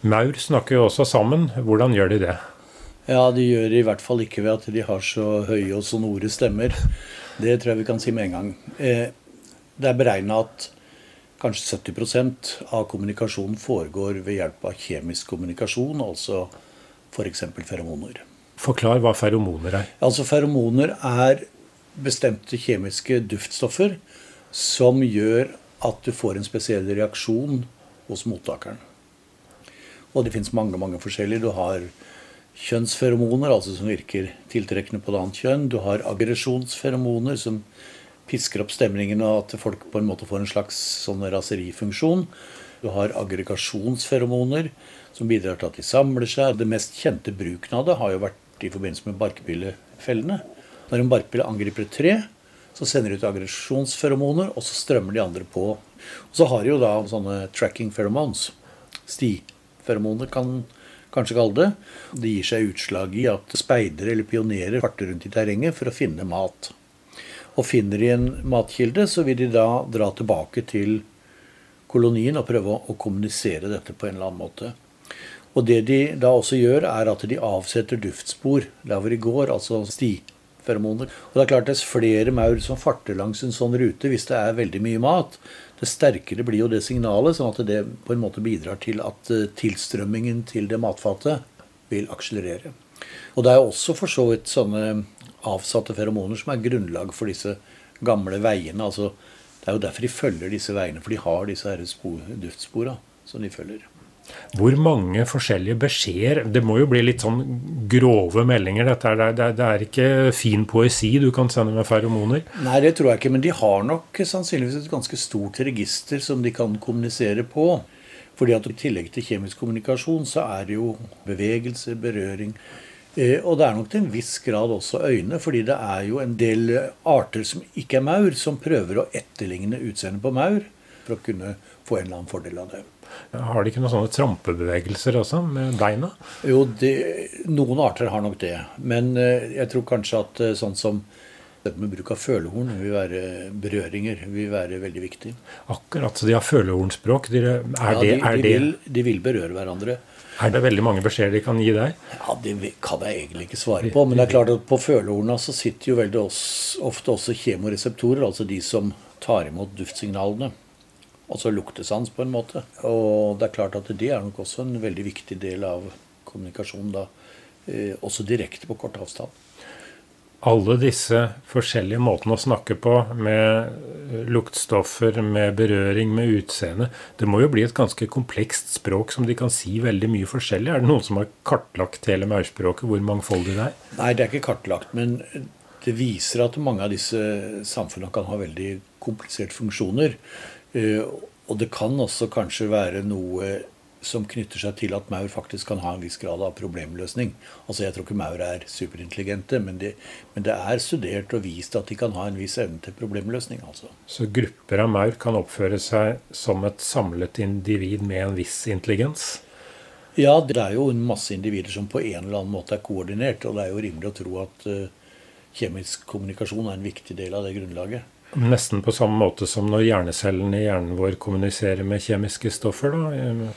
Maur snakker jo også sammen. Hvordan gjør de det? Ja, De gjør det i hvert fall ikke ved at de har så høye og sonore stemmer. Det tror jeg vi kan si med en gang. Eh, det er beregna at kanskje 70% av kommunikasjonen foregår ved hjelp av kjemisk kommunikasjon, altså f.eks. feromoner. Forklar hva feromoner er. Altså Feromoner er bestemte kjemiske duftstoffer som gjør at du får en spesiell reaksjon hos mottakeren. Og det fins mange mange forskjellige. Du har kjønnsferomoner, altså som virker tiltrekkende på det annet kjønn. Du har aggresjonsferomoner, som pisker opp stemningen, og at folk på en måte får en slags sånn raserifunksjon. Du har aggregasjonsferomoner, som bidrar til at de samler seg. Det mest kjente bruken av det har jo vært i forbindelse med barkbillefellene. Når en barkbille angriper et tre, så sender de ut aggresjonsferomoner, og så strømmer de andre på. Og så har de jo da sånne tracking pheromones. Stiferomoner kan kanskje kalle det. Det gir seg utslag i at speidere eller pionerer farter rundt i terrenget for å finne mat. Og finner de en matkilde, så vil de da dra tilbake til kolonien og prøve å kommunisere dette på en eller annen måte. Og det de da også gjør, er at de avsetter duftspor der hvor de går, altså stiferomoner. Og det er klart dess flere maur som farter langs en sånn rute, hvis det er veldig mye mat, det sterkere blir jo det signalet, sånn at det på en måte bidrar til at eh, tilstrømmingen til det matfatet vil akselerere. Og det er også for så vidt sånne avsatte feromoner som er grunnlag for disse gamle veiene. altså Det er jo derfor de følger disse veiene, for de har disse duftspora som de følger. Hvor mange forskjellige beskjeder Det må jo bli litt sånn grove meldinger, dette. Det er, det er ikke fin poesi du kan sende med feromoner? Nei, det tror jeg ikke. Men de har nok sannsynligvis et ganske stort register som de kan kommunisere på. Fordi at i tillegg til kjemisk kommunikasjon, så er det jo bevegelse, berøring. Eh, og det er nok til en viss grad også øyne, fordi det er jo en del arter som ikke er maur, som prøver å etterligne utseendet på maur for å kunne få en eller annen fordel av det. Har de ikke noen sånne trampebevegelser også, med beina? Jo, det, noen arter har nok det. Men eh, jeg tror kanskje at eh, sånn som dette med bruk av følehorn vil være berøringer vil være veldig viktig. Akkurat, så de har følehornspråk. Er ja, de, er de, vil, de, vil, berøre hverandre. Er det veldig mange beskjeder de kan gi deg? Ja, Det kan jeg egentlig ikke svare på. Men det er klart at på følehorna så sitter jo veldig ofte også kjemoreseptorer, altså de som tar imot duftsignalene altså luktesans, på en måte. Og det er klart at det er nok også en veldig viktig del av kommunikasjonen, da. Eh, også direkte på kort avstand. Alle disse forskjellige måtene å snakke på, med luktstoffer, med berøring, med utseende Det må jo bli et ganske komplekst språk som de kan si veldig mye forskjellig. Er det noen som har kartlagt hele maurspråket, hvor mangfoldig det er? Nei, det er ikke kartlagt. Men det viser at mange av disse samfunnene kan ha veldig kompliserte funksjoner. Eh, og det kan også kanskje være noe som knytter seg til at maur faktisk kan ha en viss grad av problemløsning. Altså Jeg tror ikke maur er superintelligente, men det, men det, er studert og vist at de kan ha en viss evne til problemløsning. altså. Så grupper av maur kan oppføre seg som et samlet individ med en viss intelligens? Ja, det er jo en masse individer som på en eller annen måte er koordinert. Og det er jo rimelig å tro at uh, kjemisk kommunikasjon er en viktig del av det grunnlaget. Nesten på samme måte som når hjernecellene i hjernen vår kommuniserer med kjemiske stoffer? da?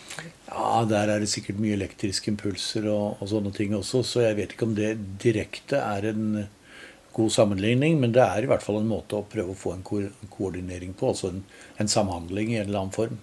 Ja, der er det sikkert mye elektriske impulser og, og, sånne ting også, så jeg vet ikke om det direkte er en god sammenligning, men det er i hvert fall en måte å prøve å få en ko koordinering på, altså en, en samhandling i en eller annen form.